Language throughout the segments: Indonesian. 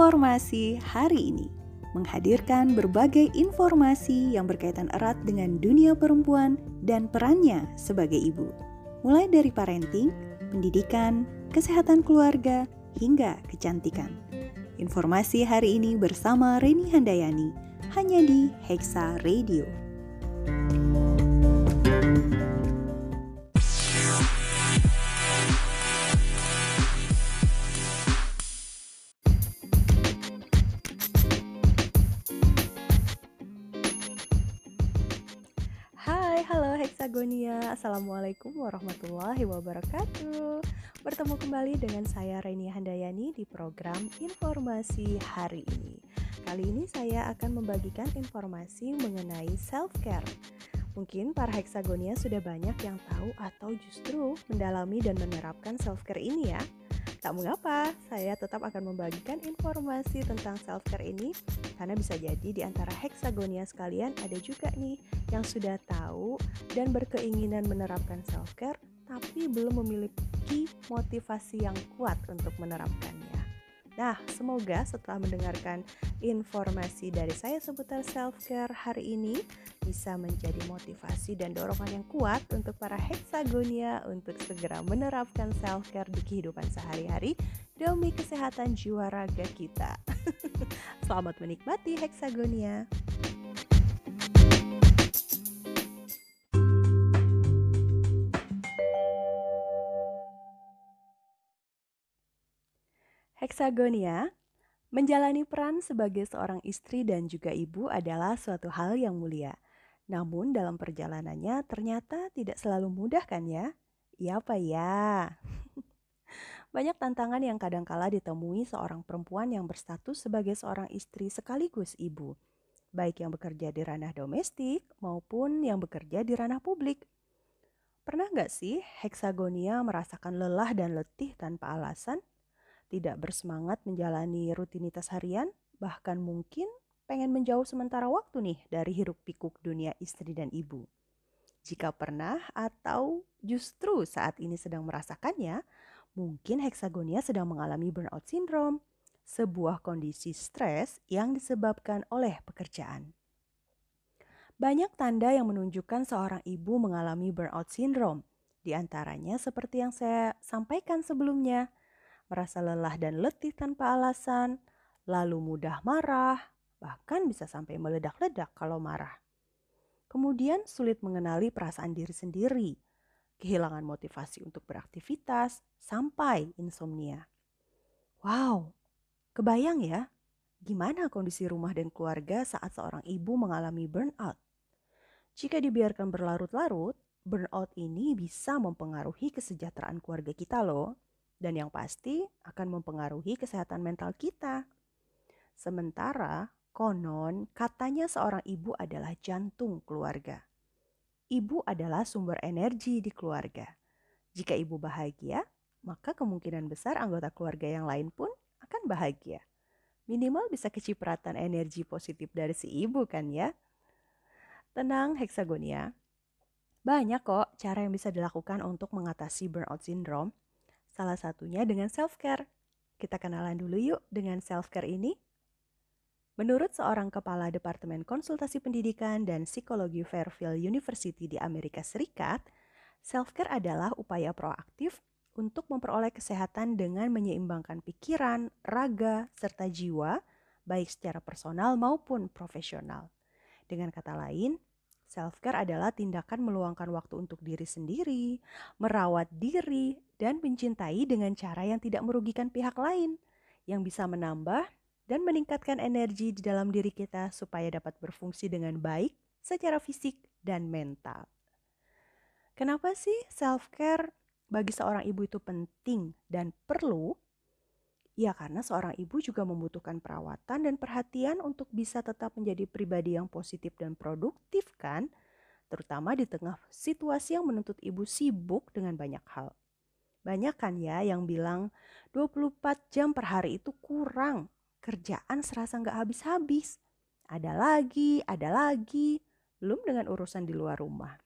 Informasi hari ini menghadirkan berbagai informasi yang berkaitan erat dengan dunia perempuan dan perannya sebagai ibu, mulai dari parenting, pendidikan, kesehatan keluarga, hingga kecantikan. Informasi hari ini bersama Reni Handayani hanya di Hexa Radio. Hexagonia Assalamualaikum warahmatullahi wabarakatuh. Bertemu kembali dengan saya Reni Handayani di program Informasi Hari ini. Kali ini saya akan membagikan informasi mengenai self-care. Mungkin para Hexagonia sudah banyak yang tahu atau justru mendalami dan menerapkan self-care ini ya Tak mengapa, saya tetap akan membagikan informasi tentang self-care ini karena bisa jadi di antara heksagonia sekalian ada juga nih yang sudah tahu dan berkeinginan menerapkan self-care tapi belum memiliki motivasi yang kuat untuk menerapkannya. Nah, semoga setelah mendengarkan informasi dari saya seputar self-care hari ini bisa menjadi motivasi dan dorongan yang kuat untuk para heksagonia untuk segera menerapkan self-care di kehidupan sehari-hari demi kesehatan jiwa raga kita. Selamat menikmati heksagonia. Heksagonia, menjalani peran sebagai seorang istri dan juga ibu adalah suatu hal yang mulia. Namun dalam perjalanannya ternyata tidak selalu mudah kan ya? Iya apa ya? Banyak tantangan yang kadangkala ditemui seorang perempuan yang berstatus sebagai seorang istri sekaligus ibu, baik yang bekerja di ranah domestik maupun yang bekerja di ranah publik. Pernah nggak sih heksagonia merasakan lelah dan letih tanpa alasan? Tidak bersemangat menjalani rutinitas harian, bahkan mungkin pengen menjauh sementara waktu nih dari hiruk pikuk dunia istri dan ibu. Jika pernah atau justru saat ini sedang merasakannya, mungkin heksagonia sedang mengalami burnout syndrome, sebuah kondisi stres yang disebabkan oleh pekerjaan. Banyak tanda yang menunjukkan seorang ibu mengalami burnout syndrome, di antaranya seperti yang saya sampaikan sebelumnya, merasa lelah dan letih tanpa alasan, lalu mudah marah, bahkan bisa sampai meledak-ledak kalau marah. Kemudian sulit mengenali perasaan diri sendiri, kehilangan motivasi untuk beraktivitas, sampai insomnia. Wow, kebayang ya, gimana kondisi rumah dan keluarga saat seorang ibu mengalami burnout? Jika dibiarkan berlarut-larut, burnout ini bisa mempengaruhi kesejahteraan keluarga kita loh dan yang pasti akan mempengaruhi kesehatan mental kita. Sementara konon katanya seorang ibu adalah jantung keluarga. Ibu adalah sumber energi di keluarga. Jika ibu bahagia, maka kemungkinan besar anggota keluarga yang lain pun akan bahagia. Minimal bisa kecipratan energi positif dari si ibu kan ya. Tenang heksagonia. Banyak kok cara yang bisa dilakukan untuk mengatasi burnout syndrome Salah satunya dengan self-care. Kita kenalan dulu yuk dengan self-care ini. Menurut seorang kepala Departemen Konsultasi Pendidikan dan Psikologi Fairfield University di Amerika Serikat, self-care adalah upaya proaktif untuk memperoleh kesehatan dengan menyeimbangkan pikiran, raga, serta jiwa, baik secara personal maupun profesional. Dengan kata lain, Self-care adalah tindakan meluangkan waktu untuk diri sendiri, merawat diri, dan mencintai dengan cara yang tidak merugikan pihak lain, yang bisa menambah dan meningkatkan energi di dalam diri kita supaya dapat berfungsi dengan baik secara fisik dan mental. Kenapa sih self-care bagi seorang ibu itu penting dan perlu? Ya, karena seorang ibu juga membutuhkan perawatan dan perhatian untuk bisa tetap menjadi pribadi yang positif dan produktif kan? Terutama di tengah situasi yang menuntut ibu sibuk dengan banyak hal. Banyak kan ya yang bilang 24 jam per hari itu kurang. Kerjaan serasa nggak habis-habis. Ada lagi, ada lagi. Belum dengan urusan di luar rumah.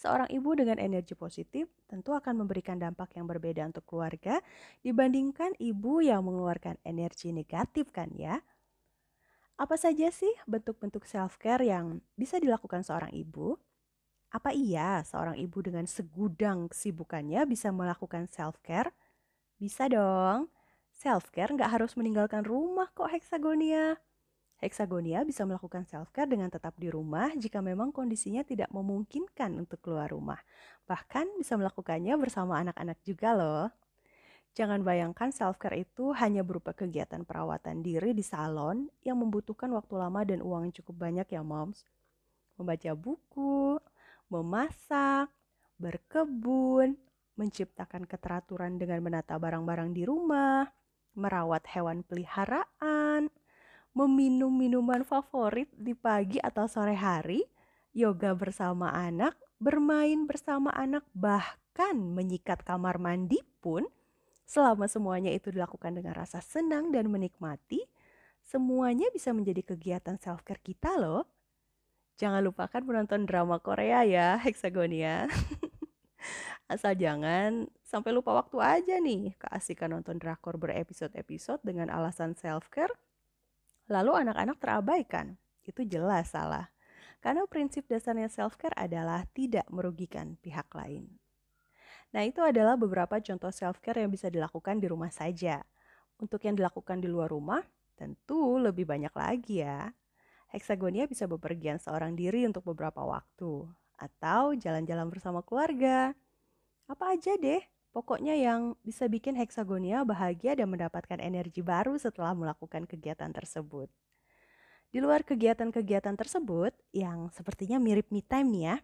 Seorang ibu dengan energi positif tentu akan memberikan dampak yang berbeda untuk keluarga dibandingkan ibu yang mengeluarkan energi negatif kan ya. Apa saja sih bentuk-bentuk self-care yang bisa dilakukan seorang ibu? Apa iya seorang ibu dengan segudang kesibukannya bisa melakukan self-care? Bisa dong. Self-care nggak harus meninggalkan rumah kok Hexagonia. Hexagonia bisa melakukan self-care dengan tetap di rumah jika memang kondisinya tidak memungkinkan untuk keluar rumah. Bahkan bisa melakukannya bersama anak-anak juga loh. Jangan bayangkan self-care itu hanya berupa kegiatan perawatan diri di salon yang membutuhkan waktu lama dan uang yang cukup banyak ya moms. Membaca buku, memasak, berkebun, menciptakan keteraturan dengan menata barang-barang di rumah, merawat hewan peliharaan, meminum minuman favorit di pagi atau sore hari, yoga bersama anak, bermain bersama anak, bahkan menyikat kamar mandi pun, selama semuanya itu dilakukan dengan rasa senang dan menikmati, semuanya bisa menjadi kegiatan self-care kita loh. Jangan lupakan menonton drama Korea ya, Hexagonia. Asal jangan sampai lupa waktu aja nih keasikan nonton drakor berepisode-episode dengan alasan self-care lalu anak-anak terabaikan. Itu jelas salah. Karena prinsip dasarnya self-care adalah tidak merugikan pihak lain. Nah, itu adalah beberapa contoh self-care yang bisa dilakukan di rumah saja. Untuk yang dilakukan di luar rumah, tentu lebih banyak lagi ya. Hexagonia bisa bepergian seorang diri untuk beberapa waktu, atau jalan-jalan bersama keluarga. Apa aja deh, Pokoknya yang bisa bikin heksagonia bahagia dan mendapatkan energi baru setelah melakukan kegiatan tersebut. Di luar kegiatan-kegiatan tersebut, yang sepertinya mirip me time nih ya,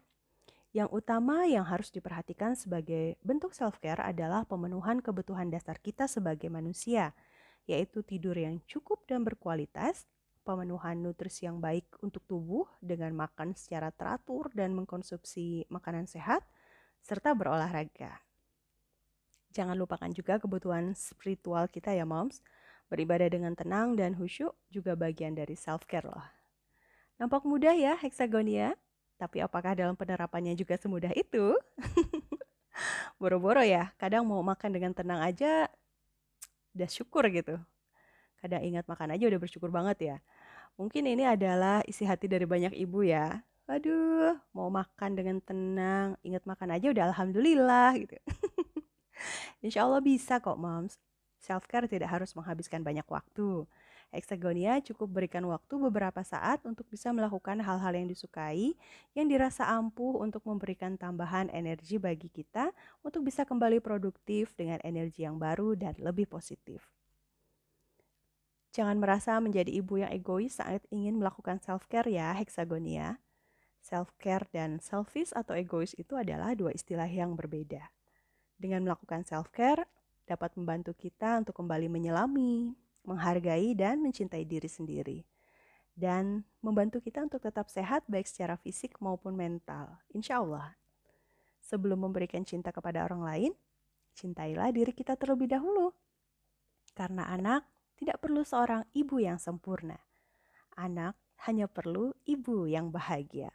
yang utama yang harus diperhatikan sebagai bentuk self-care adalah pemenuhan kebutuhan dasar kita sebagai manusia, yaitu tidur yang cukup dan berkualitas, pemenuhan nutrisi yang baik untuk tubuh dengan makan secara teratur dan mengkonsumsi makanan sehat, serta berolahraga. Jangan lupakan juga kebutuhan spiritual kita ya moms. Beribadah dengan tenang dan khusyuk juga bagian dari self-care loh. Nampak mudah ya heksagonia, tapi apakah dalam penerapannya juga semudah itu? Boro-boro ya, kadang mau makan dengan tenang aja udah syukur gitu. Kadang ingat makan aja udah bersyukur banget ya. Mungkin ini adalah isi hati dari banyak ibu ya. Aduh, mau makan dengan tenang, ingat makan aja udah alhamdulillah gitu. Insya Allah bisa kok moms. Self-care tidak harus menghabiskan banyak waktu. Hexagonia cukup berikan waktu beberapa saat untuk bisa melakukan hal-hal yang disukai, yang dirasa ampuh untuk memberikan tambahan energi bagi kita untuk bisa kembali produktif dengan energi yang baru dan lebih positif. Jangan merasa menjadi ibu yang egois saat ingin melakukan self-care ya, Hexagonia. Self-care dan selfish atau egois itu adalah dua istilah yang berbeda. Dengan melakukan self-care, dapat membantu kita untuk kembali menyelami, menghargai, dan mencintai diri sendiri. Dan membantu kita untuk tetap sehat baik secara fisik maupun mental. Insya Allah. Sebelum memberikan cinta kepada orang lain, cintailah diri kita terlebih dahulu. Karena anak tidak perlu seorang ibu yang sempurna. Anak hanya perlu ibu yang bahagia.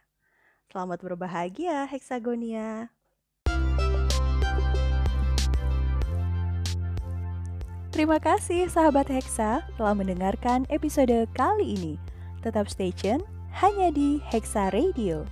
Selamat berbahagia, Hexagonia. Terima kasih sahabat Hexa telah mendengarkan episode kali ini. Tetap stay tune hanya di Hexa Radio.